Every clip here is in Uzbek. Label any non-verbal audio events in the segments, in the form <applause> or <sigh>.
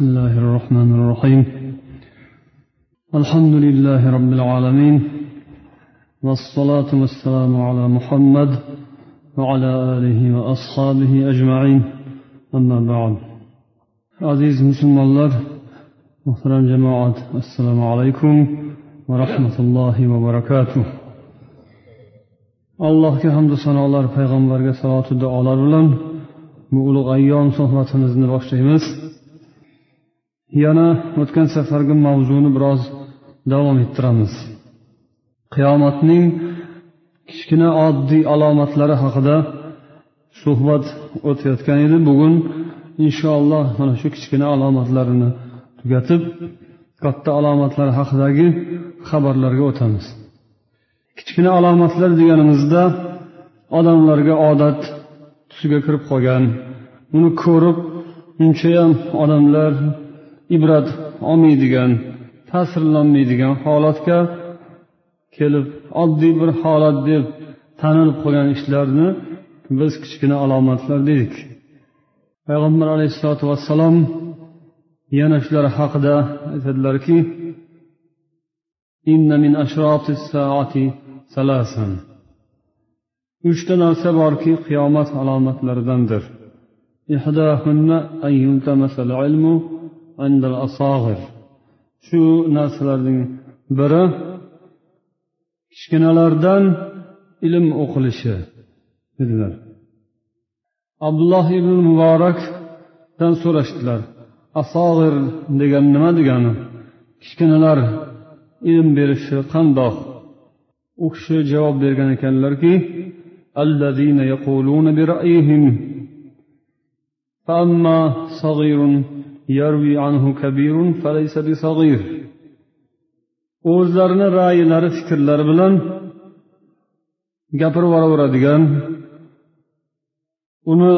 بسم الله الرحمن الرحيم الحمد لله رب العالمين والصلاة والسلام على محمد وعلى آله وأصحابه أجمعين أما بعد عزيز مسلم الله محترم جماعة السلام عليكم ورحمة الله وبركاته allohga hamdu sanolar payg'ambarga salotu duolar bilan bu ulug' ayyom suhbatimizni boshlaymiz. Yana o'tgan safargi mavzuni biroz davom ettiramiz. Qiyomatning kichkina oddiy alomatlari haqida suhbat o'tayotgan edi. Bugun inshaalloh mana shu kichkina alomatlarini tugatib katta alomatlar haqidagi xabarlarga o'tamiz. Kichkina alomatlar deganimizda odamlarga odat tusiga kirib qolgan. Uni ko'rib unchayam odamlar ibrat olmaydigan ta'sirlanmaydigan holatga kelib oddiy bir holat deb tanilib qolgan ishlarni biz kichkina alomatlar dedik. Payg'ambar alayhissalotu vassalom yana shular haqida aytadilarki uchta narsa borki qiyomat alomatlaridandir. shu narsalarning biri kichkinalardan ilm o'qilishi dedilar abdulloh ibn muborakdan so'rashdilar asog'ir degan nima degani kichkinalar ilm berishi qandoq u kishi javob bergan ekanlarki فأما صغير يروي عنه كبير فليس بصغير o'zlarini ra'yilari fikrlari bilan gapirib yuboraveradigan uni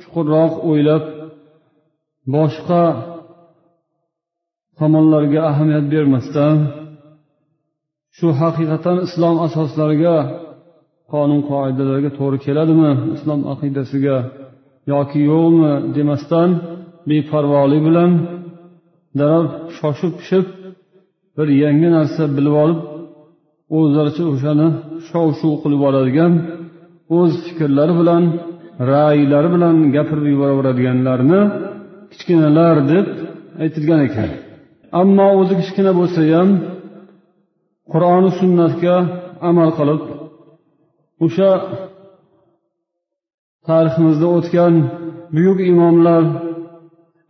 chuqurroq o'ylab boshqa tomonlarga ahamiyat bermasdan shu haqiqatan islom asoslariga qonun qoidalarga to'g'ri keladimi islom aqidasiga yoki yo'qmi demasdan beparvolik bilan darrov shoshib pishib bir yangi narsa bilib olib o'zlaricha o'shani shov shuv qilib yuboradigan o'z fikrlari bilan ra'ylari bilan gapirib yuboraveradiganlarni kichkinalar deb aytilgan ekan. Ammo o'zi kichkina bo'lsa ham qur'oni sunnatga amal qilib o'sha tariximizda o'tgan buyuk imomlar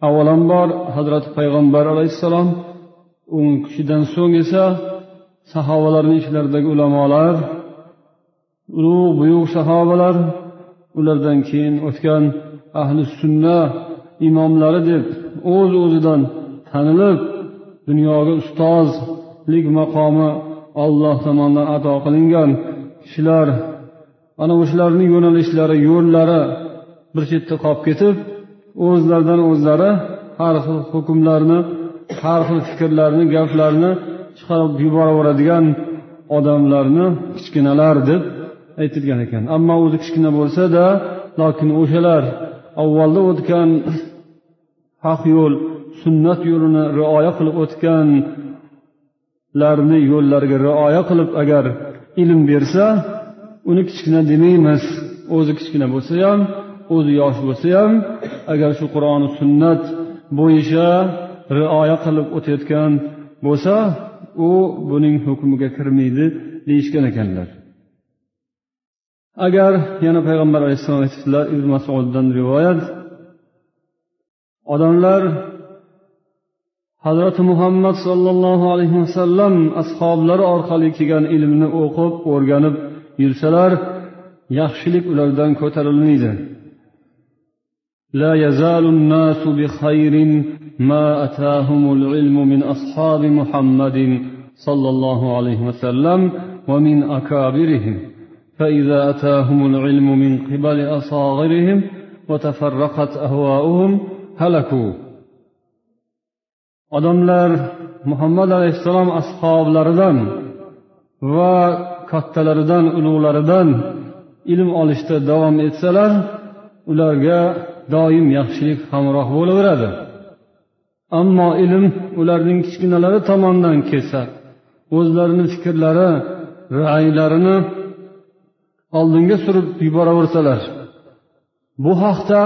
avvalambor hazrati payg'ambar alayhissalom o'n kishidan so'ng esa sahobalarni ichlaridagi ulamolar ulug' buyuk sahobalar ulardan keyin o'tgan ahli sunna imomlari deb o'z o'zidan tanilib dunyoga ustozlik maqomi olloh tomonidan ato qilingan kishilar ana o'shalarni yo'nalishlari yo'llari bir chetda qolib ketib o'zlaridan o'zlari har xil hukmlarni har xil fikrlarni gaplarni chiqarib yuboraveradigan odamlarni kichkinalar deb aytilgan ekan. Ammo o'zi kichkina bo'lsada lokin o'shalar avvalda o'tgan haq yo'l sunnat yo'lini rioya qilib o'tganlarni yo'llariga rioya qilib agar ilm bersa uni kichkina demaymiz. O'zi kichkina bo'lsa ham o'zi yosh bo'lsa ham agar shu qur'oni sunnat bo'yicha rioya qilib o'tayotgan bo'lsa u buning hukmiga kirmaydi deyishgan ekanlar. Agar yana payg'ambar alayhissalom aytibdilar ibn masuddan rivoyat odamlar hazrati muhammad sollallohu alayhi vasallam ashoblari orqali kelgan ilmni o'qib o'rganib yursalar yaxshilik ulardan ko'tarilmaydi. لا يزال الناس بخير ما أتاهم العلم من أصحاب محمد صلى الله عليه وسلم ومن أكابرهم. فإذا أتاهم العلم من قبل أصاغرهم وتفرقت أهواؤهم هلكوا. Odamlar muhammad alayhissalom ashoblaridan va kattalaridan ulug'laridan ilm olishda davom etsalar ularga doim yaxshilik hamroh bo'laveradi. Ammo ilm ularning kichkinalari tomonidan kelsa o'zlarini fikrlari ra'ylarini oldinga surib yuboraversalar bu haqda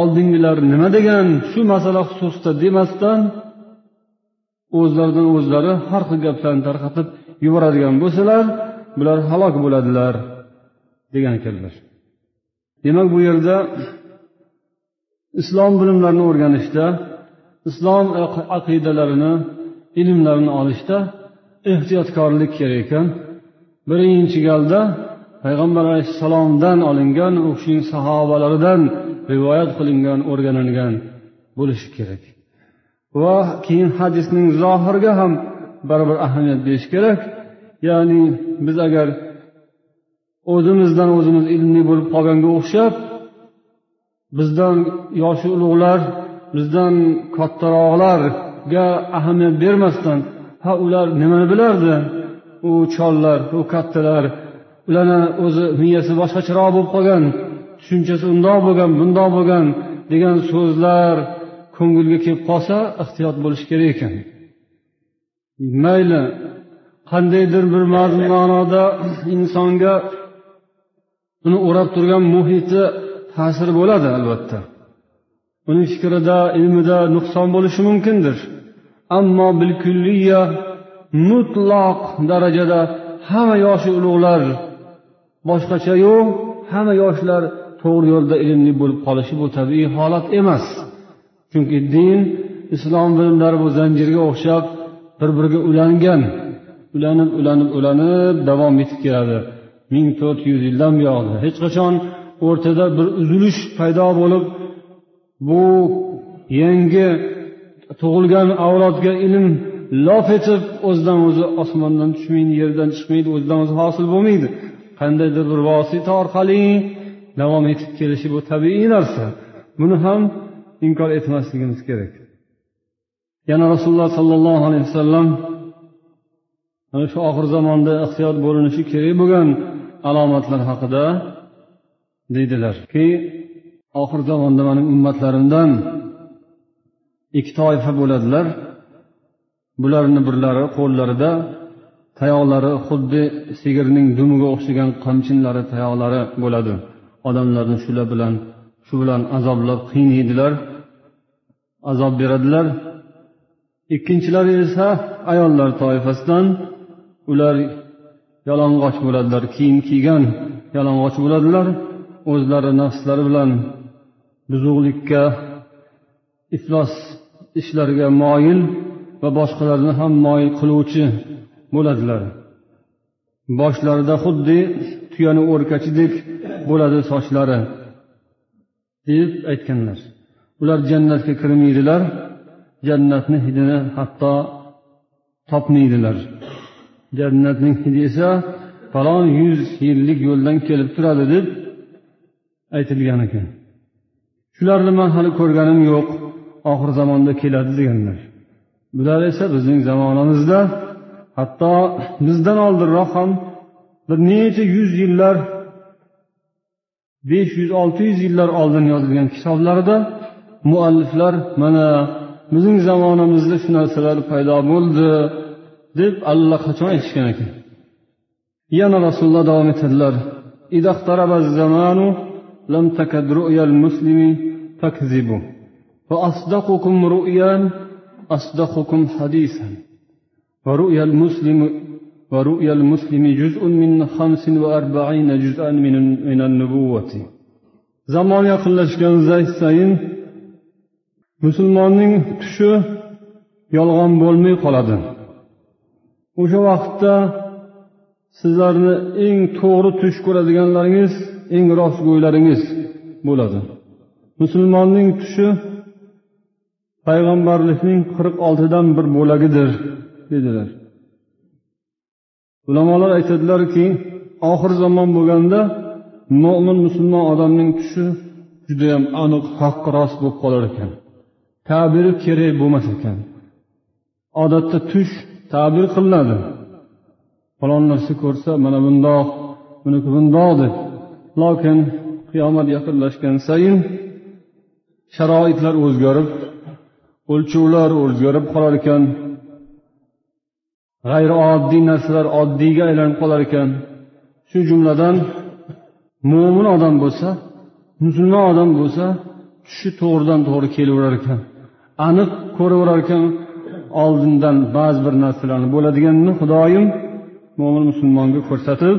oldingilar nima degan shu masala xususida demasdan o'zlaridan o'zlari har xil gaplarni tarqatib yuboradigan bo'lsalar bular halok bo'ladilar degan ekanlar demak bu yerda islom bilimlarini o'rganishda islom aqidalarini ilmlarini olishda ehtiyotkorlik kerak ekan. Birinchi galda payg'ambar alayhissalomdan olingan u kishining sahobalaridan rivoyat qilingan o'rganilgan bo'lishi kerak. Va keyin hadisning zohiriga ham baribir ahamiyat berish kerak. Ya'ni biz agar o'zimizdan o'zimiz ilmli bo'lib qolganga o'xshab bizdan yoshi ulug'lar bizdan kattaroqlarga ahamiyat bermasdan ha ular nimani bilardi? U chollar u kattalar ularni o'zi miyasi boshqacharoq bo'lib qolgan tushunchasi undoq bo'lgan bundoq bo'lgan degan so'zlar ko'ngilga kelib qolsa ehtiyot bo'lish kerak ekan. Mayli qandaydir bir ma'noda insonga uni o'rab turgan muhiti ta'siri bo'ladi albatta. Uning fikrida ilmida nuqson bo'lishi mumkindir. Ammo bilkulliya mutloq darajada hamma yoshi ulug'lar boshqacha yo'q hamma yoshlar to'g'ri yo'lda ilmli bo'lib qolishi bu tabiiy holat emas. Chunki din islom bilimlari bu zanjirga o'xshab bir biriga ulangan ulanib ulanib ulanib davom etib keladi. Ming to'rt yuz yildan buyog'i hech qachon o'rtada bir uzilish paydo bo'lib bu yangi tug'ilgan avlodga ilm lof etib o'zidan o'zi osmondan tushmaydi yerdan chiqmaydi o'zidan o'zi hosil bo'lmaydi. Qandaydir bir vosita orqali davom etib kelishi bu tabiiy narsa. Buni ham inkor etmasligimiz kerak. Yana rasululloh sollallohu alayhi vasallam ana shu oxir zamonda ehtiyot bo'linishi kerak bo'lgan alomatlar haqida deydilarki oxir zamonda mani ummatlarimdan ikki toifa bo'ladilar. Bularni birlari qo'llarida tayoqlari xuddi sigirning dumiga o'xshagan qamchinlari tayoqlari bo'ladi. Odamlarni shular bilan shu bilan azoblab qiynaydilar azob beradilar. Ikkinchilari esa ayollar toifasidan ular yalang'och bo'ladilar kiyim kiygan yalang'och bo'ladilar. O'zlari nafslari bilan buzuqlikka iflos ishlarga moyil va boshqalarni ham moyil qiluvchi bo'ladilar. Boshlarida xuddi tuyani o'rkachidek bo'ladi sochlari deb aytganlar. Ular jannatga kirmaydilar jannatni hidini hatto topmaydilar. Jannatning hidi esa falon yuz yillik yo'ldan kelib turadi deb aytilgan ekan. Shularni man hali ko'rganim yo'q oxir zamonda keladi deganlar. Bular esa bizning zamonamizda hatto bizdan oldinroq ham bir necha yuz yillar besh yuz olti yuz yillar oldin yozilgan kitoblarida mualliflar mana bizning zamonamizda shu narsalar paydo bo'ldi deb allaqachon aytishgan ekan. Yana rasululloh davom etadilar. لم تكد رؤيا المسلم تكذب فأصدقكم رؤيا أصدقكم حديثا ورؤيا المسلم ورؤيا المسلم جزء من خمس وأربعين جزءا من, من النبوة zamon yaqinlashgan sayin musulmonning tushi yolg'on bo'lmay qoladi o'sha vaqtda sizlarni eng to'g'ri tush ko'radiganlaringiz eng rostgo'ylaringiz bo'ladi. Musulmonning tushi payg'ambarlikning qirq oltidan bir bo'lagidir dedilar. Ulamolar aytadilarki oxir zamon bo'lganda mo'min musulmon odamning tushi judayam aniq haqqi rost bo'lib qolar ekan. Tabiri kerak bo'lmas ekan. Odatda tush tabir qilinadi. Falon narsa ko'rsa mana bundoq buniki bundoq deb lokin qiyomat yaqinlashgan sayin sharoitlar o'zgarib o'lchovlar o'zgarib qolar ekan g'ayrioddiy narsalar oddiyga aylanib qolar ekan. Shu jumladan mo'min odam bo'lsa musulmon odam bo'lsa tushi to'g'ridan to'g'ri kelaverar ekan. Aniq ko'raverar ekan oldindan ba'zi bir narsalarni bo'ladiganini xudoyim mo'min musulmonga ko'rsatib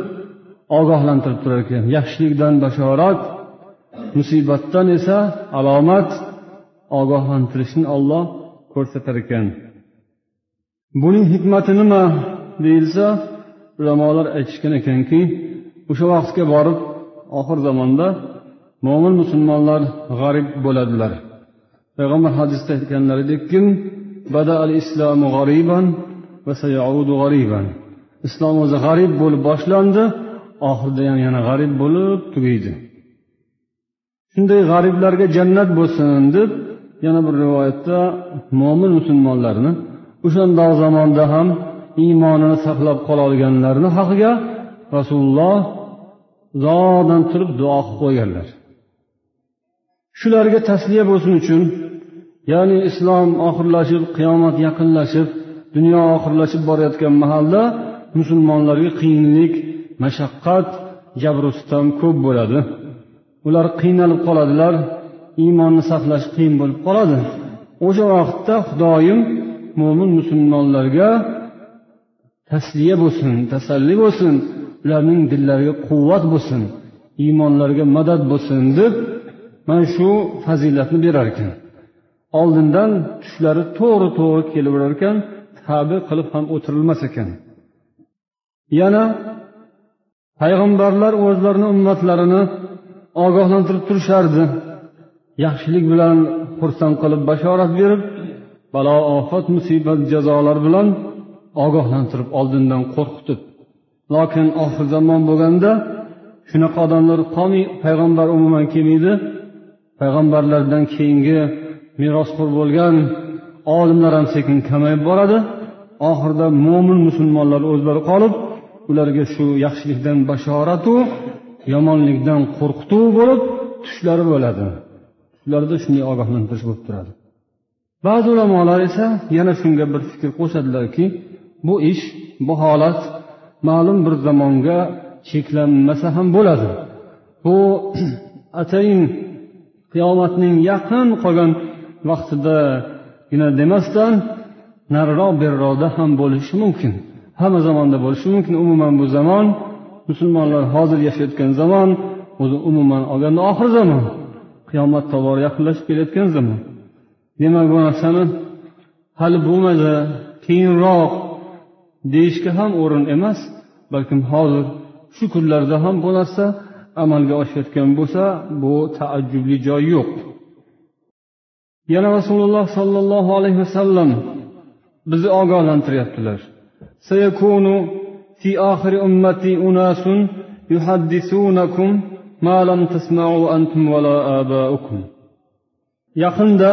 ogohlantirib turar ekan yaxshilikdan bashorat musibatdan esa alomat ogohlantirishni olloh ko'rsatar ekan. Buning hikmati nima deyilsa ulamolar aytishgan ekanki o'sha vaqtga borib oxir zamonda mo'min musulmonlar g'arib bo'ladilar. Payg'ambar hadisda aytganlaridekki al g'ariban va g'ariban. Islom o'zi g'arib bo'lib boshlandi oxirida ham yana g'arib bo'lib tugaydi. Shunday g'ariblarga jannat bo'lsin deb yana bir rivoyatda mo'min musulmonlarni o'shandoq zamonda ham iymonini saqlab qololganlarni haqiga rasululloh uzoqdan turib duo qilib qo'yganlar. Shularga tasliya bo'lsin uchun ya'ni islom oxirlashib qiyomat yaqinlashib dunyo oxirlashib borayotgan mahalda musulmonlarga qiyinlik mashaqqat jabru sitam ko'p bo'ladi. Ular qiynalib qoladilar iymonni saqlash qiyin bo'lib qoladi. O'sha vaqtda xudoyim mo'min musulmonlarga tasliya bo'lsin tasalli bo'lsin ularning dillariga quvvat bo'lsin iymonlariga madad bo'lsin deb mana shu fazilatni berar ekan oldindan tushlari to'g'ri to'g'ri kelaverar ekan tabi qilib ham o'tirilmas ekan. Yana payg'ambarlar o'zlarini ummatlarini ogohlantirib turishardi. Yaxshilik bilan xursand qilib bashorat berib balo ofat musibat jazolar bilan ogohlantirib oldindan qo'rqitib. Lokin oxir zamon bo'lganda shunaqa odamlar qolmay payg'ambar umuman kelmaydi. Payg'ambarlardan keyingi merosxo'r bo'lgan olimlar ham sekin kamayib boradi. Oxirida mo'min musulmonlar o'zlari qolib ularga shu yaxshilikdan bashoratu yomonlikdan qo'rqituv bo'lib tushlari bo'ladi. Tushlarida shunday ogohlantirish bo'lib turadi. Ba'zi ulamolar esa yana shunga bir fikr qo'shadilarki bu ish bu holat ma'lum bir zamonga cheklanmasa ham bo'ladi. Bu <clears throat> atayin qiyomatning yaqin qolgan vaqtidagina demasdan nariroq beriroqda ham bo'lishi mumkin. Hamma zamonda bo'lishi mumkin. Umuman bu zamon musulmonlar hozir yashayotgan zamon o'zi umuman olganda oxir zamon. Qiyomat tobora yaqinlashib kelayotgan zamon. Demak bu narsani hali bo'lmadi keyinroq deyishga ham o'rin emas balkim hozir shu kunlarda ham bu narsa amalga oshayotgan bo'lsa bu taajjubli joy yo'q. Yana rasululloh sollallohu alayhi vasallam bizni ogohlantiryaptilar. سيكون في آخر أمتي أناس يحدثونكم ما لم تسمعوا أنتم ولا آباؤكم yaqinda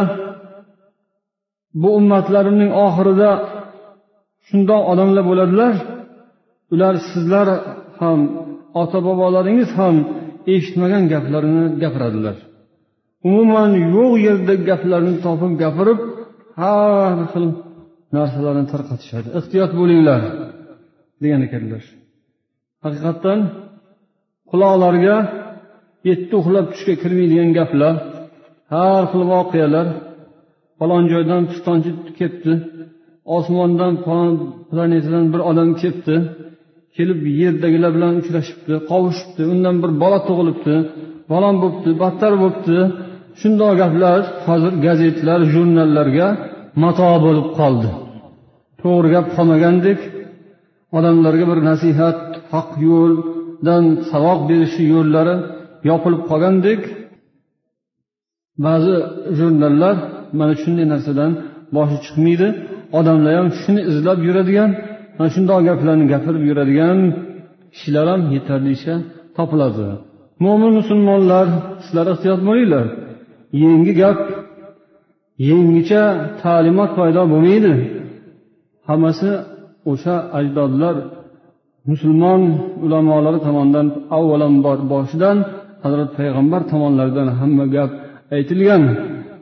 bu ummatlarimning oxirida shundoq odamlar bo'ladilar ular sizlar ham ota bobolaringiz ham eshitmagan gaplarni gapiradilar umuman yo'q yerda gaplarni topib gapirib har xil narsalarni tarqatishadi. Ehtiyot bo'linglar degan ekanlar. Haqiqatdan quloqlarga yetti uxlab tushga kirmaydigan gaplar har xil voqealar falon joydan pistonchi kelibdi osmondan falon planetadan bir odam kelibdi kelib yerdagilar bilan uchrashibdi qovushibdi undan bir bola tug'ilibdi falon bo'libdi battar bo'libdi. Shundoq gaplar hozir gazetalar jurnallarga mato bo'lib qoldi. To'g'ri gap qolmagandek odamlarga bir nasihat haq yo'ldan saboq berishi yo'llari yopilib qolgandek ba'zi jurnallar mana shunday narsadan boshi chiqmaydi. Odamlar ham shuni izlab yuradigan mana shundoq gaplarni gapirib yuradigan kishilar ham yetarlicha topiladi. Mo'min musulmonlar sizlar ehtiyot bo'linglar. Yangi gap yangicha ta'limot paydo bo'lmaydi. Hammasi o'sha ajdodlar musulmon ulamolari tomonidan avvalambor boshidan hazrat payg'ambar tomonlaridan hamma gap aytilgan.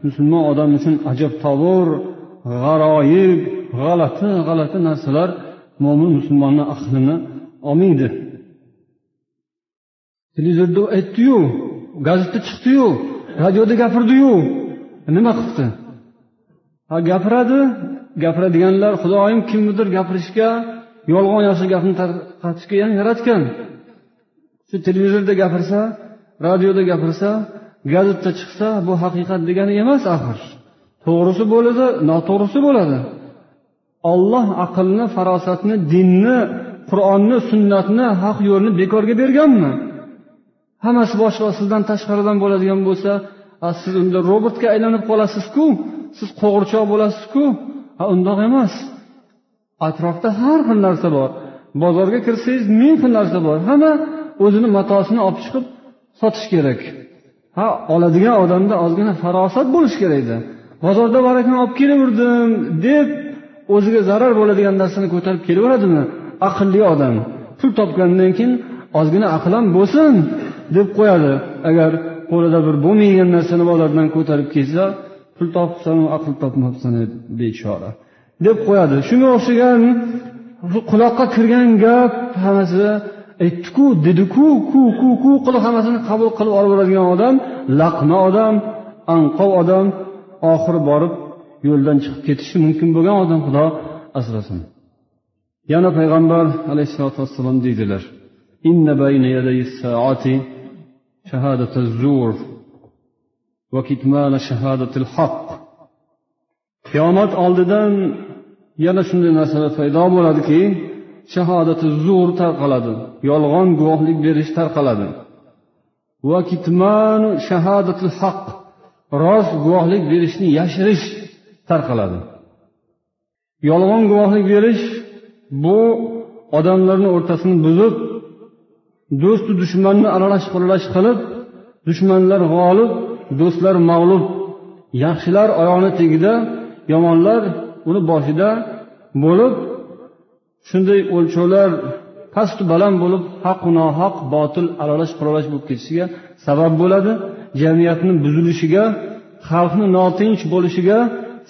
Musulmon odam uchun ajabtovur g'aroyib g'alati g'alati narsalar mo'min musulmonni aqlini olmaydi. Televizorda aytdiyu gazetda chiqdiyu radioda gapirdiyu. E, nima qilibdi ha gapiradi gapiradiganlar xudoyim kimnidir gapirishga yolg'on yoshi gapni tarqatishga ham yaratgan. Shu televizorda gapirsa radioda gapirsa gazetda chiqsa bu haqiqat degani emas axir. To'g'risi bo'ladi noto'g'risi bo'ladi. Olloh aqlni farosatni dinni qur'onni sunnatni haq yo'lni bekorga berganmi? Hammasi boshqa sizdan tashqaridan bo'ladigan bo'lsa siz unda robotga aylanib qolasizku? Siz qo'g'irchoq bo'lasizku? Ha undoq emas. Atrofda har xil narsa bor. Bozorga kirsangiz ming xil narsa bor. Hamma o'zini matosini olib chiqib sotish kerak. Ha oladigan odamda ozgina farosat bo'lishi kerak edi. Bozorda bor ekan olib kelaverdim deb o'ziga zarar bo'ladigan narsani ko'tarib kelaveradimi? Aqlli odam. Pul topgandan keyin ozgina aql ham bo'lsin deb qo'yadi. Agar qo'lida bir bo'lmaydigan narsani bozordan ko'tarib kelsa pul topibsanu aql topmabsan bechora. Deb qo'yadi. Shunga o'xshagan quloqqa kirgan gap hammasi aytdiku dediku ku ku ku qilib hammasini qabul qilib olib boradigan odam laqma odam anqov odam oxiri borib yo'ldan chiqib ketishi mumkin bo'lgan odam xudo asrasin. Yana payg'ambar alayhissalotu vassalom deydilar qiyomat oldidan yana shunday narsalar paydo bo'ladiki shahodati zur tarqaladi yolg'on guvohlik berish tarqaladi. Va kitmanu shahodatil haq rost guvohlik berishni yashirish tarqaladi. Yolg'on guvohlik berish bu odamlarni o'rtasini buzib do'stu dushmanni aralash quralash qilib dushmanlar g'olib do'stlar mag'lub yaxshilar oyog'ini tagida yomonlar uni boshida bo'lib shunday o'lchovlar pastu baland bo'lib haqu nohaq botil aralash quralash bo'lib ketishiga sabab bo'ladi jamiyatni buzilishiga xalqni notinch bo'lishiga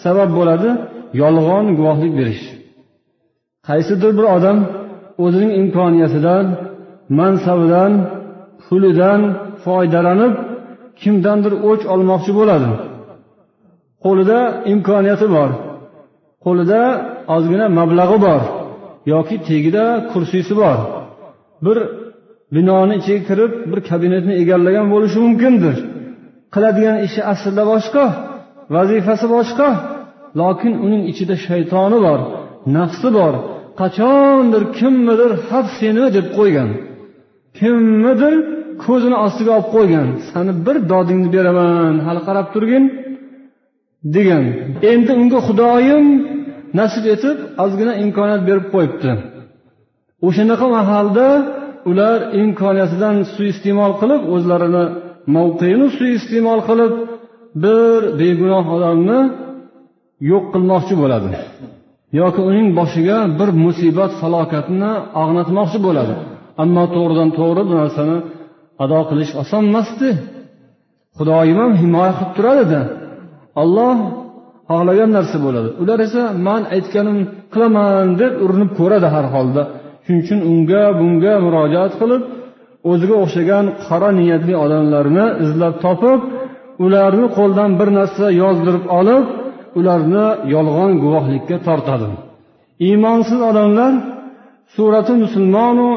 sabab bo'ladi yolg'on guvohlik berish. Qaysidir bir odam o'zining imkoniyatidan mansabidan pulidan foydalanib kimdandir o'ch olmoqchi bo'ladi. Qo'lida imkoniyati bor. Qo'lida ozgina mablag'i bor yoki tagida kursisi bor. Bir binoni ichiga kirib bir kabinetni egallagan bo'lishi mumkindir. Qiladigan ishi aslida boshqa vazifasi boshqa lokin uning ichida shaytoni bor nafsi bor. Qachondir kimnidir hab seni deb qo'ygan. Kimnidir ko'zini ostiga olib qo'ygan. Sani bir dodingni beraman hali qarab turgin degan. Endi unga xudoyim nasib etib ozgina imkoniyat berib qo'yibdi. O'shanaqa mahalda ular imkoniyatidan suiiste'mol qilib o'zlarini mavqeini suiiste'mol qilib bir begunoh odamni yo'q qilmoqchi bo'ladi. Yoki uning boshiga bir musibat falokatni ag'natmoqchi bo'ladi. Ammo to'g'ridan to'g'ri bu narsani ado qilish oson emasdi xudoyim ham himoya qilib turadida olloh xohlagan narsa bo'ladi. Ular esa man aytganim qilaman deb urinib ko'radi har holda. Shuning uchun unga bunga murojaat qilib o'ziga o'xshagan qora niyatli odamlarni izlab topib ularni qo'ldan bir narsa yozdirib olib ularni yolg'on guvohlikka tortadi. Iymonsiz odamlar surati musulmonu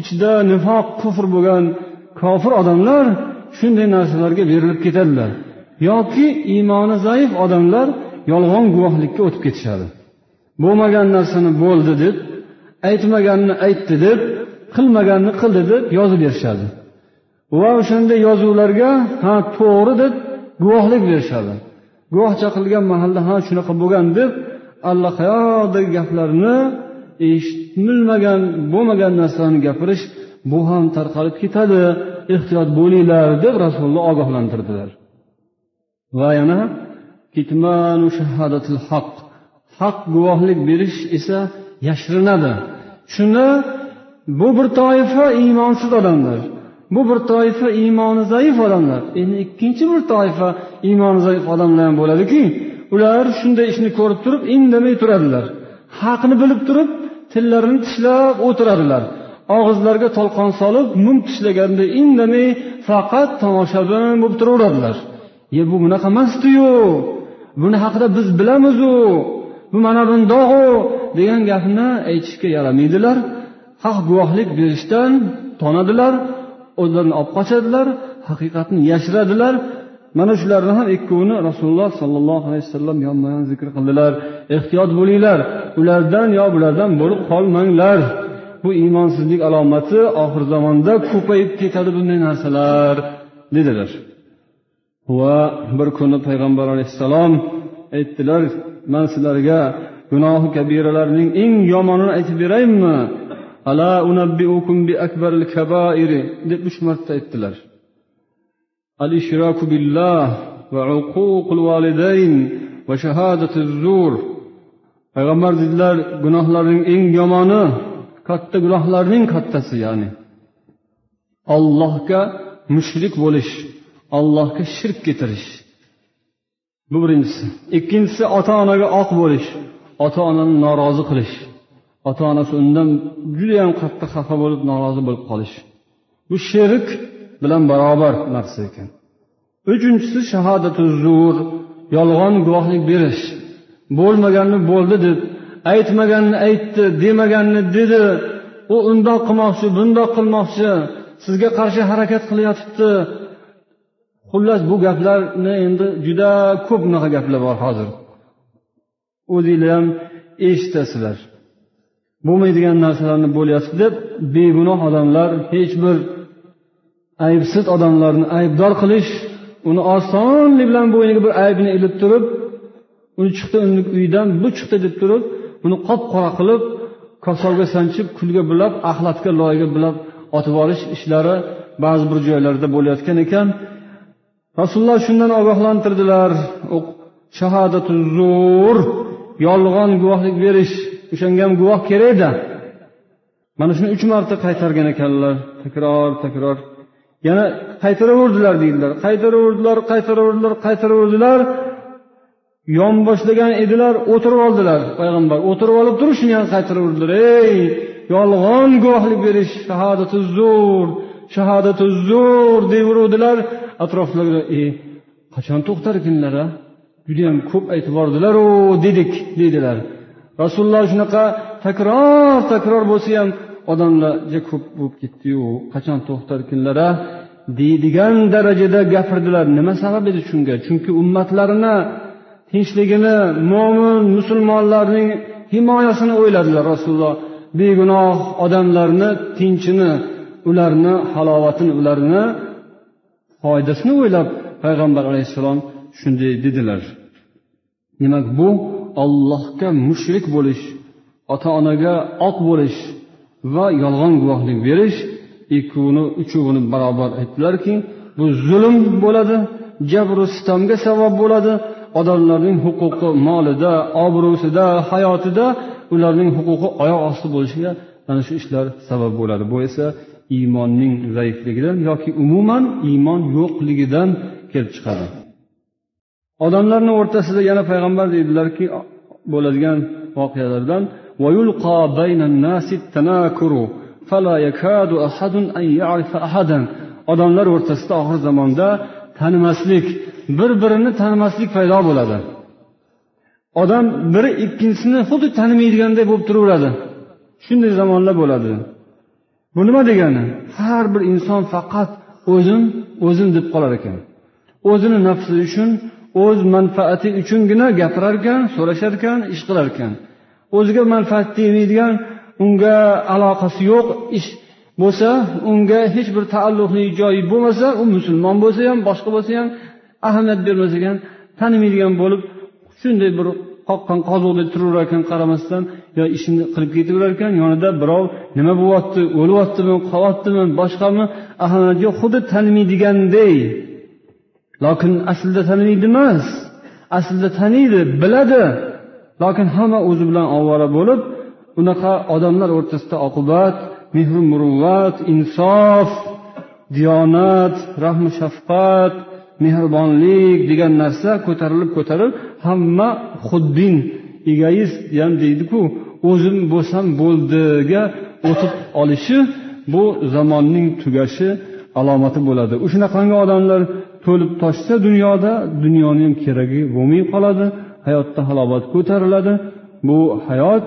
ichida nifoq kufr bo'lgan kofir odamlar shunday narsalarga berilib ketadilar. Yoki iymoni zaif odamlar yolg'on guvohlikka o'tib ketishadi. Bo'lmagan narsani bo'ldi deb aytmaganni aytdi deb qilmaganni qildi deb yozib berishadi. Va o'shanday yozuvlarga ha to'g'ri deb guvohlik berishadi. Guvohcha qilgan mahalda ha shunaqa bo'lgan deb allaqayoqdagi gaplarni eshitilmagan bo'lmagan narsalarni gapirish bu ham tarqalib ketadi ehtiyot bo'linglar deb rasululloh ogohlantirdilar. Va yana haq. Haq guvohlik berish esa yashirinadi. Shunda bu bir toifa iymonsiz odamlar. Bu bir toifa iymoni zaif odamlar. Endi ikkinchi bir toifa iymoni zaif odamlar ham bo'ladiki ular shunday ishni ko'rib turib indamay turadilar. Haqni bilib turib tillarini tishlab o'tiradilar. Og'izlariga tolqon solib mum tishlaganda indamay faqat tomoshabin bo'lib turaveradilar. Ye bu bunaqa emasdiyu buni haqida biz bilamizu bu mana bundog'u degan gapni aytishga yaramaydilar. Haq guvohlik berishdan tonadilar o'zlarini olib qochadilar haqiqatni yashiradilar. Mana shularni ham ikkovini rasululloh sollallohu alayhi vasallam yonma yon zikr qildilar. Ehtiyot bo'linglar ulardan yo bulardan bo'lib qolmanglar. Bu iymonsizlik alomati oxir zamonda ko'payib ketadi bunday narsalar dedilar. Va bir kuni payg'ambar alayhissalom aytdilar man sizlarga gunohi kabiralarning eng yomonini aytib beraymi? Ala unabbiukum bi akbaril kabairi deb uch marta aytdilar. Al ishroku billah va uququl validayn va shahadatu zur. Payg'ambar dedilar gunohlarning eng yomoni katta gunohlarning kattasi ya'ni. Ollohga mushrik bo'lish allohga shirk keltirish bu birinchisi. Ikkinchisi ota onaga oq bo'lish ota onani norozi qilish. Ota onasi undan judayam qattiq xafa bo'lib norozi bo'lib qolish. Bu shirk bilan barobar narsa ekan. Uchinchisi shahodatu zur yolg'on guvohlik berish. Bo'lmaganni bo'ldi deb aytmaganni aytdi demaganni dedi. U undoq qilmoqchi bundoq qilmoqchi sizga qarshi harakat qilayotibdi xullas bu gaplarni endi juda ko'p bunaqa gaplar bor hozir. O'zinglar ham eshitasizlar. Bo'lmaydigan narsalarni bo'lyapti deb begunoh odamlar hech bir aybsiz odamlarni aybdor qilish uni osonlik bilan bo'yniga bir aybni ilib turib uni chiqdi uni uydan bu chiqdi deb turib uni qop qora qilib kosovga sanchib kulga bulab axlatga loyga bulab otib olish ishlari ba'zi bir joylarda bo'layotgan ekan. Rasululloh shundan ogohlantirdilar. Shahodatu zur yolg'on guvohlik berish o'shanga ham guvoh kerakda. Mana shuni uch marta qaytargan ekanlar. Takror takror. Yana qaytaraverdilar deydilar. Qaytaraverdilar qaytaraverdilar qaytaraverdilar. Yonboshlagan edilar o'tirib oldilar payg'ambar. O'tirib olib turib shuni ham qaytaraverdilar ey yolg'on guvohlik berish shahodati zo'r shahodati zo'r deyaveruvdilar atrofdagilar e qachon to'xtarkinlar a? Judayam ko'p aytib yubordilaru dedik deydilar. Rasululloh shunaqa takror takror bo'lsa ham odamlarga ko'p bo'lib ketdiyu qachon to'xtarkinlar a? deydigan darajada gapirdilar. Nima sabab edi shunga? Chunki ummatlarini tinchligini mo'min musulmonlarning himoyasini o'yladilar rasululloh. Begunoh odamlarni tinchini ularni halovatini ularni foydasini o'ylab payg'ambar alayhissalom shunday dedilar. Demak bu ollohga mushrik bo'lish ota onaga oq bo'lish va yolg'on guvohlik berish ikkovini uchovini barobar aytdilarki bu zulm bo'ladi jabru sitomga sabab bo'ladi odamlarning huquqi molida obro'sida hayotida ularning huquqi oyoq osti bo'lishiga mana shu ishlar sabab bo'ladi. Bu esa iymonning zaifligidan yoki umuman iymon yo'qligidan kelib chiqadi. Odamlarni o'rtasida yana payg'ambar deydilarki bo'ladigan voqealardan odamlar o'rtasida oxir zamonda tanimaslik bir birini tanimaslik paydo bo'ladi. Odam biri ikkinchisini xuddi tanimaydiganday bo'lib turaveradi. Shunday zamonlar bo'ladi. Bu nima degani? Har bir inson faqat o'zim o'zim deb qolar ekan. O'zini nafsi uchun o'z manfaati uchungina gapirar ekan so'rashar ekan ish qilar ekan. O'ziga manfaat tegmaydigan unga aloqasi yo'q ish bo'lsa unga hech bir taalluqli joyi bo'lmasa u musulmon bo'lsa ham boshqa bo'lsa ham ahamiyat bermas ekan tanimaydigan bo'lib shunday bir qoqqan qozuqdek turaverar ekan qaramasdan yo ishini qilib ketaverar ekan yonida birov nima bo'lyapti o'lyaptimi qolyaptimi boshqami ahamiyat yo'q xuddi tanimaydiganday lokin aslida tanimaydi emas aslida taniydi biladi. Lokin hamma o'zi bilan ovora bo'lib unaqa odamlar o'rtasida oqibat mehru muruvvat insof diyonat rahmi shafqat mehribonlik degan narsa ko'tarilib ko'tarilib hamma xuddin egoist ham deydiku o'zim bo'lsam bo'ldiga o'tib olishi bu zamonning tugashi alomati bo'ladi. O'shanaqangi odamlar to'lib toshsa dunyoda dunyoni ham keragi bo'lmay qoladi hayotda halovat ko'tariladi. Bu hayot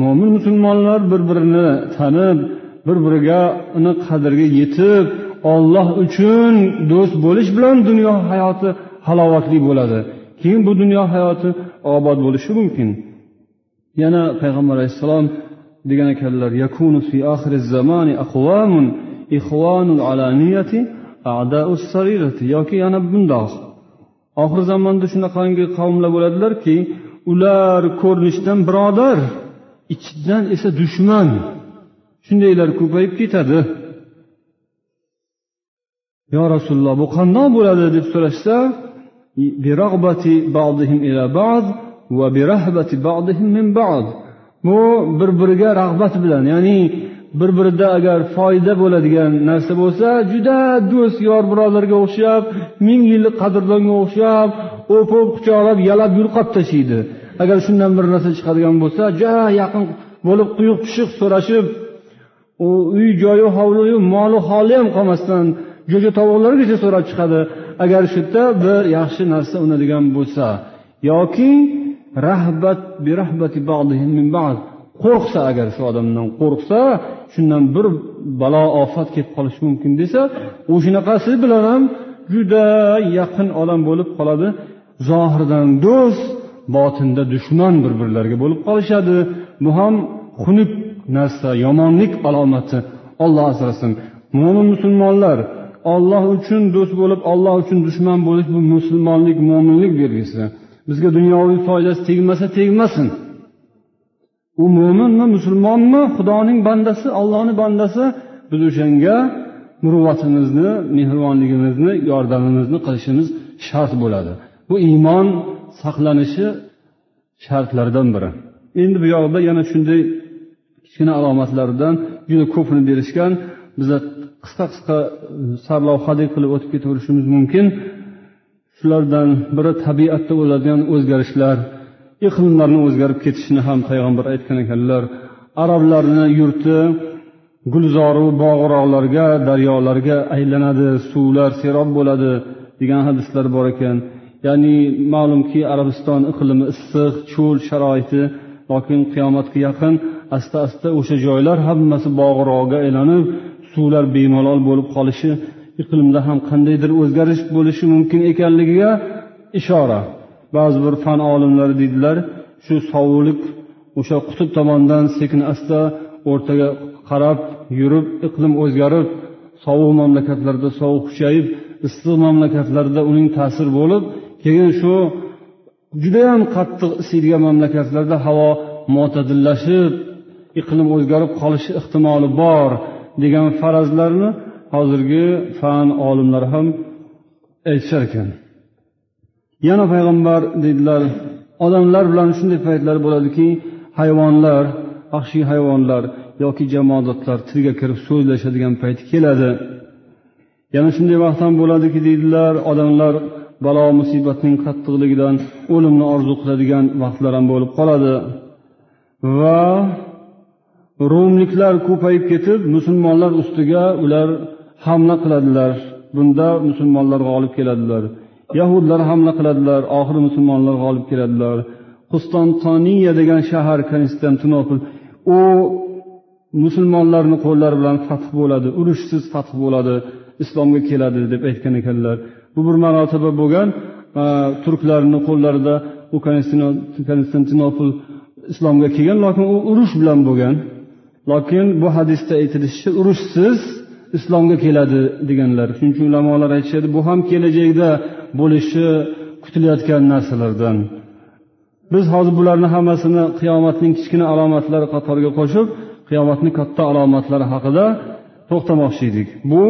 mo'min musulmonlar bir birini tanib bir biriga uni qadriga yetib olloh uchun do'st bo'lish bilan dunyo hayoti halovatli bo'ladi. Keyin bu dunyo hayoti obod bo'lishi mumkin. Yana payg'ambar alayhissalom degan ekanlar yakunu fi oxiri zamani aqvamun ixvanul alaniyati a'daus sarirati yoki yana bundoq. Oxir zamonda shunaqangi qavmlar bo'ladilarki ular ko'rinishdan birodar ichidan esa dushman. Shundaylar ko'payib ketadi. Yo rasululloh bu qandoq bo'ladi deb so'rashsa bu bir biriga rag'bat bilan ya'ni bir birida agar foyda bo'ladigan narsa bo'lsa juda do'st yor birodarga o'xshab ming yillik qadrdonga o'xshab o'pib quchoqlab yalab yulqab tashlaydi agar shundan bir narsa chiqadigan bo'lsa juda yaqin bo'lib quyuq pishiq so'rashib u uy joyi hovliyu moli holi ham qolmasdan jo'ja tovuqlargacha so'rab chiqadi. Agar shu yerda bir yaxshi narsa unadigan bo'lsa yoki rahbat qo'rqsa agar shu odamdan qo'rqsa shundan bir balo ofat kelib qolishi mumkin desa u shunaqasi bilan ham juda yaqin odam bo'lib qoladi. Zohirdan do'st botinda dushman bir birlariga bo'lib qolishadi. Bu ham xunuk narsa yomonlik alomati olloh asrasin. Mo'min musulmonlar olloh uchun do'st bo'lib olloh uchun dushman bo'lish bu musulmonlik mo'minlik belgisi. Bizga dunyoviy foydasi tegmasa tegmasin. U mo'minmi musulmonmi? Xudoning bandasi ollohni bandasi. Biz o'shanga muruvvatimizni mehribonligimizni yordamimizni qilishimiz shart bo'ladi. Bu iymon saqlanishi shartlaridan biri. Endi bu yoqda yana shunday kichkina alomatlaridan juda ko'pini berishgan. Bizlar qisqa qisqa e, sarlavhadek qilib o'tib ketaverishimiz mumkin. Shulardan biri tabiatda bo'ladigan o'zgarishlar. Iqlimlarni o'zgarib ketishini ham payg'ambar aytgan ekanlar. Arablarni yurti gulzoru bog'roqlarga daryolarga aylanadi. Suvlar serob bo'ladi degan hadislar bor ekan. Ya'ni ma'lumki arabiston iqlimi issiq cho'l sharoiti lokin qiyomatga yaqin asta asta o'sha joylar hammasi bog'roqga aylanib suvlar bemalol bo'lib qolishi iqlimda ham qandaydir o'zgarish bo'lishi mumkin ekanligiga ishora. Ba'zi bir fan olimlari deydilar shu sovuqlik o'sha qutb tomondan sekin asta o'rtaga qarab yurib iqlim o'zgarib sovuq mamlakatlarda sovuq kuchayib issiq mamlakatlarda uning ta'siri bo'lib keyin shu judayam qattiq isiydigan mamlakatlarda havo mo'tadillashib iqlim o'zgarib qolishi ehtimoli bor degan farazlarni hozirgi fan olimlari ham aytishar ekan. Yana payg'ambar deydilar odamlar bilan shunday paytlar bo'ladiki hayvonlar vahshiy hayvonlar yoki jamoadotlar tilga kirib so'zlashadigan payt keladi. Yana shunday vaqt ham bo'ladiki deydilar odamlar balo musibatning qattiqligidan o'limni orzu qiladigan vaqtlar ham bo'lib qoladi. Va rumliklar ko'payib ketib musulmonlar ustiga ular hamla qiladilar. Bunda musulmonlar g'olib keladilar. Yahudlar hamla qiladilar oxiri musulmonlar g'olib keladilar. Qustantoniya degan shahar konstantinopol u musulmonlarni qo'llari bilan fath bo'ladi urushsiz fath bo'ladi islomga keladi deb aytgan ekanlar. Bu bir marotaba bo'lgan e, turklarni qo'llarida u konstantinopol islomga kelgan lokin u urush bilan bo'lgan. Lokin bu hadisda aytilishicha urushsiz islomga keladi deganlar. Shuning uchun ulamolar aytishadi bu ham kelajakda bo'lishi kutilayotgan narsalardan. Biz hozir bularni hammasini qiyomatning kichkina alomatlari qatoriga qo'shib qiyomatni katta alomatlari haqida to'xtamoqchi edik. Bu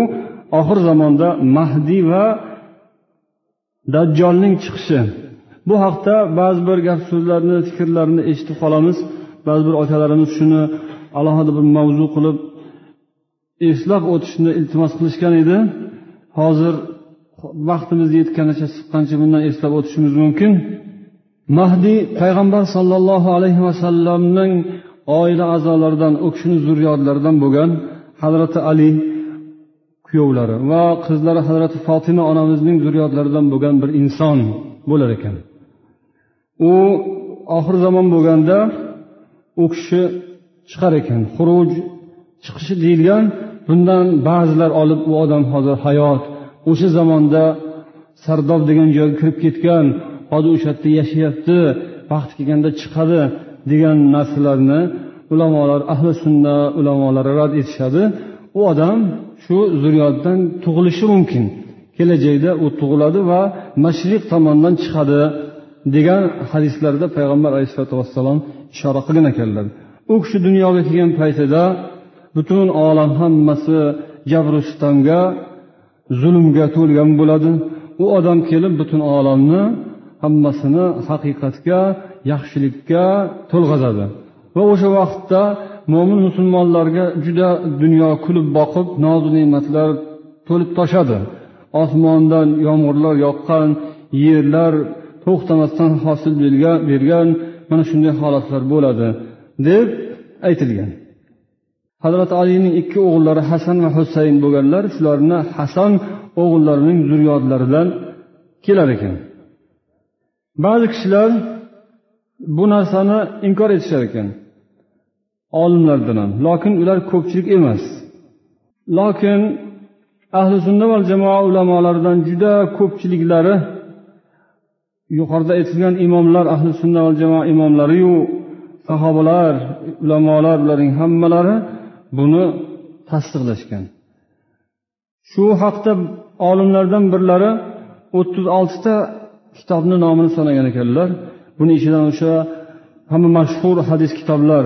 oxir zamonda mahdiy va dajjolning chiqishi. Bu haqda ba'zi bir gap so'zlarni fikrlarni eshitib qolamiz. Ba'zi bir akalarimiz shuni alohida bir mavzu qilib eslab o'tishni iltimos qilishgan edi. Hozir vaqtimiz yetganicha siqqancha bundan eslab o'tishimiz mumkin. Mahdiy payg'ambar sollallohu alayhi vasallamning oila a'zolaridan u kishini zurriyotlaridan bo'lgan hazrati ali kuyovlari va qizlari hazrati fotima onamizning zurriyotlaridan bo'lgan bir inson bo'lar ekan. U oxir zamon bo'lganda u kishi chiqar ekan. Xuruj chiqishi deyilgan. Bundan ba'zilar olib u odam hozir hayot o'sha zamonda sardob degan joyga kirib ketgan. Hozir o'sha yerda yashayapti vaqti kelganda chiqadi degan narsalarni ulamolar ahli sunna ulamolari rad etishadi. U odam shu zurriyotdan tug'ilishi mumkin. Kelajakda u tug'iladi va mashriq tomondan chiqadi degan hadislarda payg'ambar alayhisalotu vassalom ishora qilgan ekanlar. U kishi dunyoga kelgan paytida butun olam hammasi jabru sitamga zulmga to'lgan bo'ladi. U odam kelib butun olamni hammasini haqiqatga yaxshilikka to'lg'azadi. Va o'sha vaqtda mo'min musulmonlarga juda dunyo kulib boqib nozu ne'matlar to'lib toshadi. Osmondan yomg'irlar yoqqan yerlar to'xtamasdan hosil bergan mana shunday holatlar bo'ladi. Deb aytilgan. Hazrati alining ikki o'g'illari hasan va husayn bo'lganlar shularni hasan o'g'illarining zurriyotlaridan kelar ekan. Ba'zi kishilar bu narsani inkor etishar ekan. Olimlardan ham lokin ular ko'pchilik emas. Lokin ahli sunna va jamoa ulamolaridan juda ko'pchiliklari yuqorida aytilgan imomlar ahli sunna va jamoa imomlariyu sahobalar ulamolar bularning hammalari buni tasdiqlashgan. Shu haqda olimlardan birlari o'ttiz oltita kitobni nomini sanagan ekanlar. Buni ichidan o'sha hamma mashhur hadis kitoblar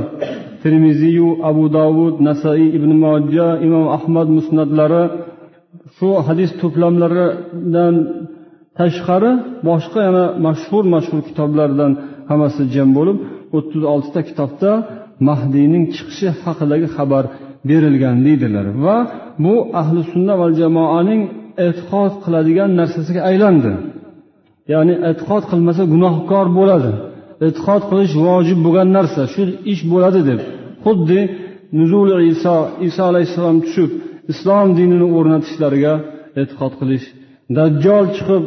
termiziyu abu davud nasaiy ibn mojja imom ahmad musnadlari shu hadis to'plamlaridan tashqari boshqa yana mashhur mashhur kitoblardan hammasi jam bo'lib o'ttiz oltita kitobda mahdiyning chiqishi haqidagi xabar berilgan deydilar. Va bu ahli sunna va jamoaning e'tiqod qiladigan narsasiga aylandi. Ya'ni e'tiqod qilmasa gunohkor bo'ladi. E'tiqod qilish vojib bo'lgan narsa shu ish bo'ladi deb. Xuddi nuzul iso iso alayhissalom tushib islom dinini o'rnatishlariga e'tiqod qilish dajjol chiqib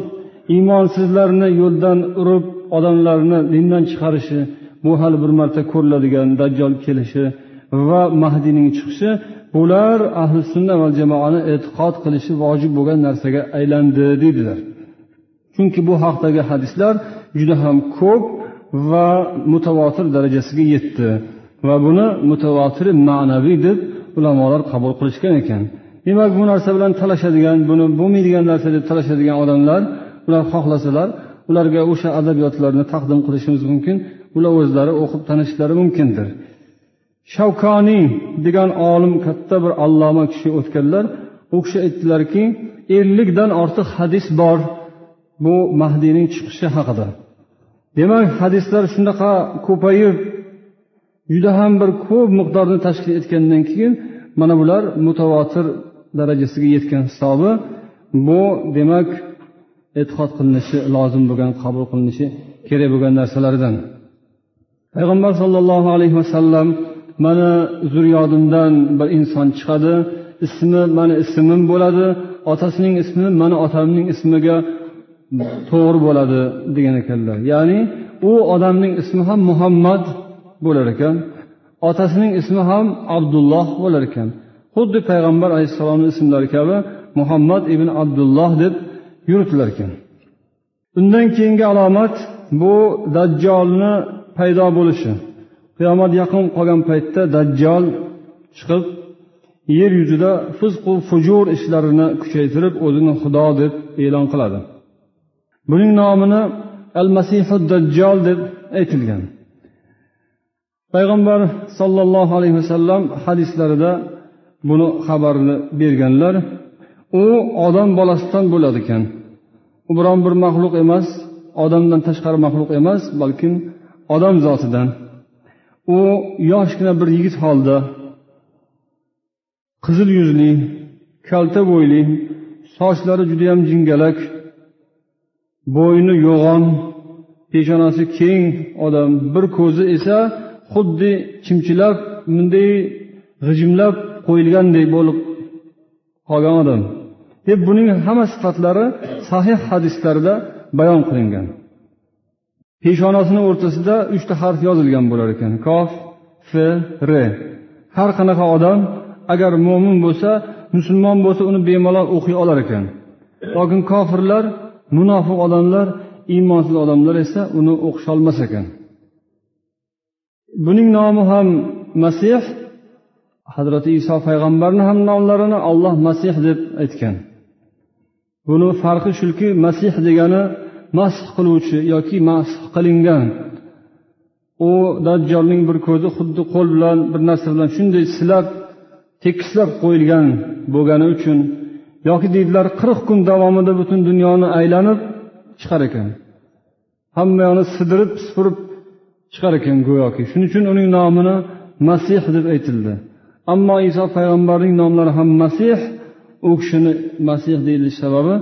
iymonsizlarni yo'ldan urib odamlarni dindan chiqarishi bu hali bir marta ko'riladigan dajjol kelishi va mahdiyning chiqishi bular ahli sunna va jamoani e'tiqod qilishi vojib bo'lgan narsaga aylandi deydilar. Chunki bu haqdagi hadislar juda ham ko'p va mutavotir darajasiga yetdi va buni mutavotir ma'naviy deb ulamolar qabul qilishgan ekan. Demak bu narsa bilan talashadigan buni bo'lmaydigan narsa deb talashadigan odamlar ular xohlasalar ularga o'sha adabiyotlarni taqdim qilishimiz mumkin. Ular o'zlari o'qib tanishishlari mumkindir. Shavkoniy degan olim katta bir alloma kishi o'tganlar u kishi aytdilarki ellikdan ortiq hadis bor bu mahdiyning chiqishi haqida. Demak hadislar shunaqa ko'payib juda ham bir ko'p miqdorni tashkil etgandan keyin mana bular mutavotir darajasiga yetgan hisobi bu demak e'tiqod qilinishi lozim bo'lgan qabul qilinishi kerak bo'lgan narsalardan. Payg'ambar sollallohu alayhi vasallam mani zurriyodimdan bir inson chiqadi. Ismi mani ismim bo'ladi. Otasining ismi mani otamning ismiga to'g'ri bo'ladi degan ekanlar. Ya'ni u odamning ismi ham muhammad bo'lar ekan. Otasining ismi ham abdulloh bo'lar ekan. Xuddi payg'ambar alayhissalomni ismlari kabi muhammad ibn abdulloh deb yuritilar ekan. Undan keyingi alomat bu dajjolni paydo bo'lishi. Qiyomat yaqin qolgan paytda dajjol chiqib yer yuzida fizqu fujur ishlarini kuchaytirib o'zini xudo deb e'lon qiladi. Buning nomini al masihu dajjol deb aytilgan. Payg'ambar sollallohu alayhi vasallam hadislarida buni xabarini berganlar u odam bolasidan bo'ladi ekan u biron bir maxluq emas odamdan tashqari maxluq emas balkim odam zotidan. U yoshgina bir yigit holda qizil yuzli kalta bo'yli sochlari judayam jingalak bo'yni yo'g'on peshonasi keng odam bir ko'zi esa xuddi chimchilab bunday g'ijimlab qo'yilgandek bo'lib qolgan odam. Deb buning hamma sifatlari sahih hadislarda bayon qilingan. Peshonasini o'rtasida uchta harf yozilgan bo'lar ekan. Kof f r. Har qanaqa odam agar mo'min bo'lsa musulmon bo'lsa uni bemalol o'qiy olar ekan. Lokin kofirlar munofiq odamlar iymonsiz odamlar esa uni o'qisholmas ekan. Buning nomi ham masih hazrati iso payg'ambarni ham nomlarini olloh masih deb aytgan. Buni farqi shuki masih degani masx qiluvchi yoki masx qilingan. U dajjolning bir ko'zi xuddi qo'l bilan bir narsa bilan shunday silab tekislab qo'yilgan bo'lgani uchun yoki deydilar qirq kun davomida butun dunyoni aylanib chiqar ekan. Hamma yoqni sidirib supurib chiqar ekan go'yoki. Shuning uchun uning nomini masih deb aytildi. Ammo iso payg'ambarning nomlari ham masih u kishini masih deyilish sababi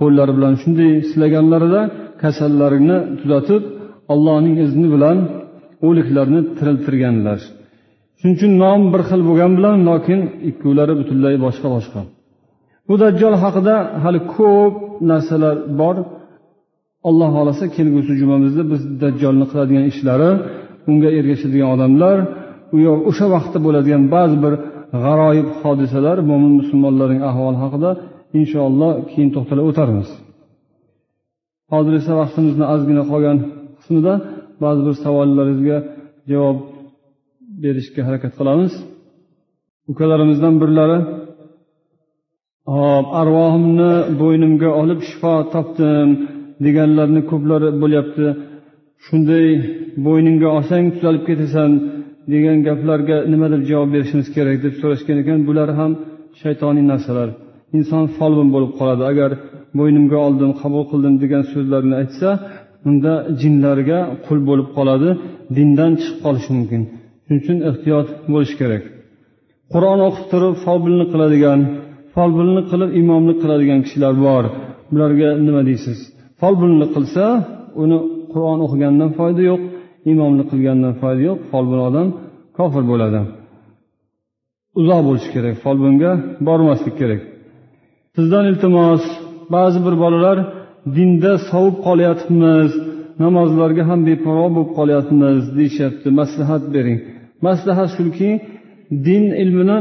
qo'llari bilan shunday silaganlarida kasallarini tuzatib allohning izni bilan o'liklarni tiriltirganlar. Shuning uchun nom bir xil bo'lgani bilan lokin ikkovlari butunlay boshqa boshqa. Bu dajjol haqida hali ko'p narsalar bor. Alloh xohlasa kelgusi jumamizda biz dajjolni qiladigan ishlari unga ergashadigan odamlar o'sha vaqtda bo'ladigan ba'zi bir g'aroyib hodisalar mo'min musulmonlarning ahvoli haqida inshaalloh keyin to'xtalib o'tarmiz. Hozir esa vaqtimizni ozgina qolgan qismida ba'zi bir savollaringizga javob berishga harakat qilamiz. Ukalarimizdan birlari hop arvohimni bo'ynimga olib shifo topdim deganlarni ko'plari bo'lyapti. Shunday bo'yningga olsang tuzalib ketasan degan gaplarga nima deb javob berishimiz kerak deb so'rashgan ekan. Bular ham shaytoniy narsalar. Inson folbin bo'lib qoladi. Agar bo'ynimga oldim qabul qildim degan so'zlarni aytsa unda jinlarga qul bo'lib qoladi dindan chiqib qolishi mumkin. Shuning uchun ehtiyot bo'lish kerak. Qur'on o'qib turib folbinlik qiladigan folbinlik qilib imomlik qiladigan kishilar bor. Bularga nima deysiz? Folbinlik qilsa uni qur'on o'qigandan foyda yo'q imomlik qilgandan foyda yo'q folbin odam kofir bo'ladi. Uzoq bo'lish kerak folbinga bormaslik kerak. Sizdan iltimos ba'zi bir bolalar dinda sovib qolyapmiz namozlarga ham beparvo bo'lib qolyapmiz deyishyapti. Maslahat bering. Maslahat shuki din ilmini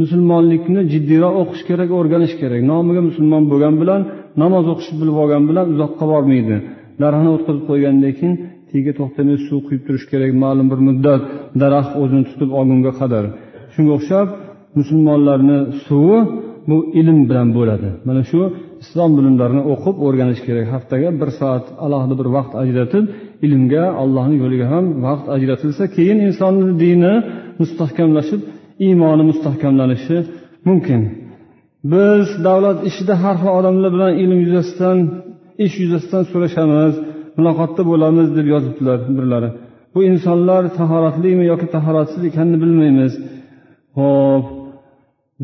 musulmonlikni jiddiyroq o'qish kerak o'rganish kerak. Nomiga musulmon bo'lgani bilan namoz o'qishni bilib olgani bilan uzoqqa bormaydi. Daraxtni o'tqazib qo'ygandan keyin tagiga to'xtamay suv quyib turish kerak ma'lum bir muddat. Daraxt o'zini tutib olgunga qadar. Shunga o'xshab musulmonlarni suvi bu ilm bilan bo'ladi. Mana shu islom bilimlarini o'qib o'rganish kerak. Haftaga bir soat alohida bir vaqt ajratib ilmga allohni yo'liga ham vaqt ajratilsa keyin insonni dini mustahkamlashib iymoni mustahkamlanishi mumkin. Biz davlat ishida har xil odamlar bilan ilm yuzasidan ish yuzasidan so'rashamiz muloqotda bo'lamiz deb yozibdilar birlari. Bu insonlar tahoratlimi yoki tahoratsiz ekanini bilmaymiz. Ho'p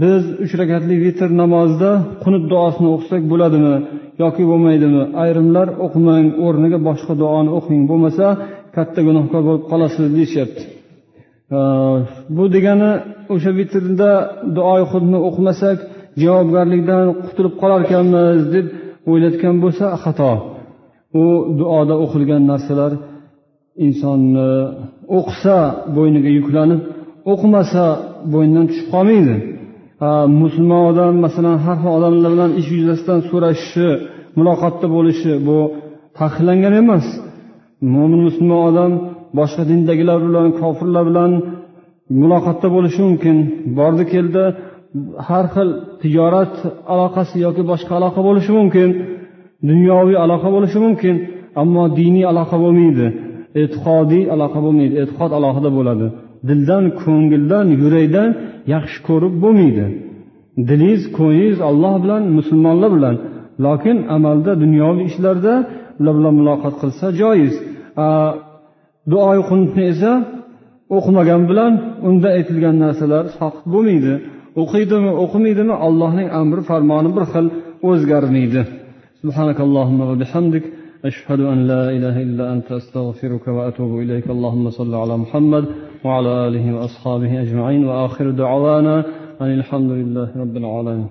biz uch rakatli vitr namozida qunut duosini o'qisak bo'ladimi yoki bo'lmaydimi? Ayrimlar o'qimang o'rniga boshqa duoni o'qing. Bo'lmasa katta gunohkor bo'lib qolasiz deyishyapti. Bu degani o'sha vitrda duoi xudni o'qimasak javobgarlikdan qutulib qolarkanmiz deb o'ylayotgan bo'lsa xato. U duoda o'qilgan narsalar insonni o'qisa bo'yniga yuklanib o'qimasa bo'ynidan tushib qolmaydi. Musulmon odam masalan har xil odamlar bilan ish yuzasidan so'rashishi muloqotda bo'lishi bu taqiqlangan emas. Mo'min musulmon odam boshqa dindagilar bilan kofirlar bilan muloqotda bo'lishi mumkin. Bordi keldi har xil tijorat aloqasi yoki boshqa aloqa bo'lishi mumkin. Dunyoviy aloqa bo'lishi mumkin ammo diniy aloqa bo'lmaydi. E'tiqodiy aloqa bo'lmaydi. E'tiqod alohida bo'ladi. Dildan ko'ngildan yurakdan yaxshi ko'rib bo'lmaydi. Dilingiz ko'nglingiz olloh bilan musulmonlar bilan. Lokin amalda dunyoviy ishlarda ular bilan muloqot qilsa joiz. Duoi qunutni esa o'qimagan bilan unda aytilgan narsalar soqit bo'lmaydi. O'qiydimi o'qimaydimi allohning amri farmoni bir xil o'zgarmaydi. سبحانك اللهم أشهد أن لا إله إلا أنت أستغفرك وأتوب إليك اللهم صل على محمد وعلى آله وأصحابه أجمعين وآخر دعوانا أن الحمد لله رب العالمين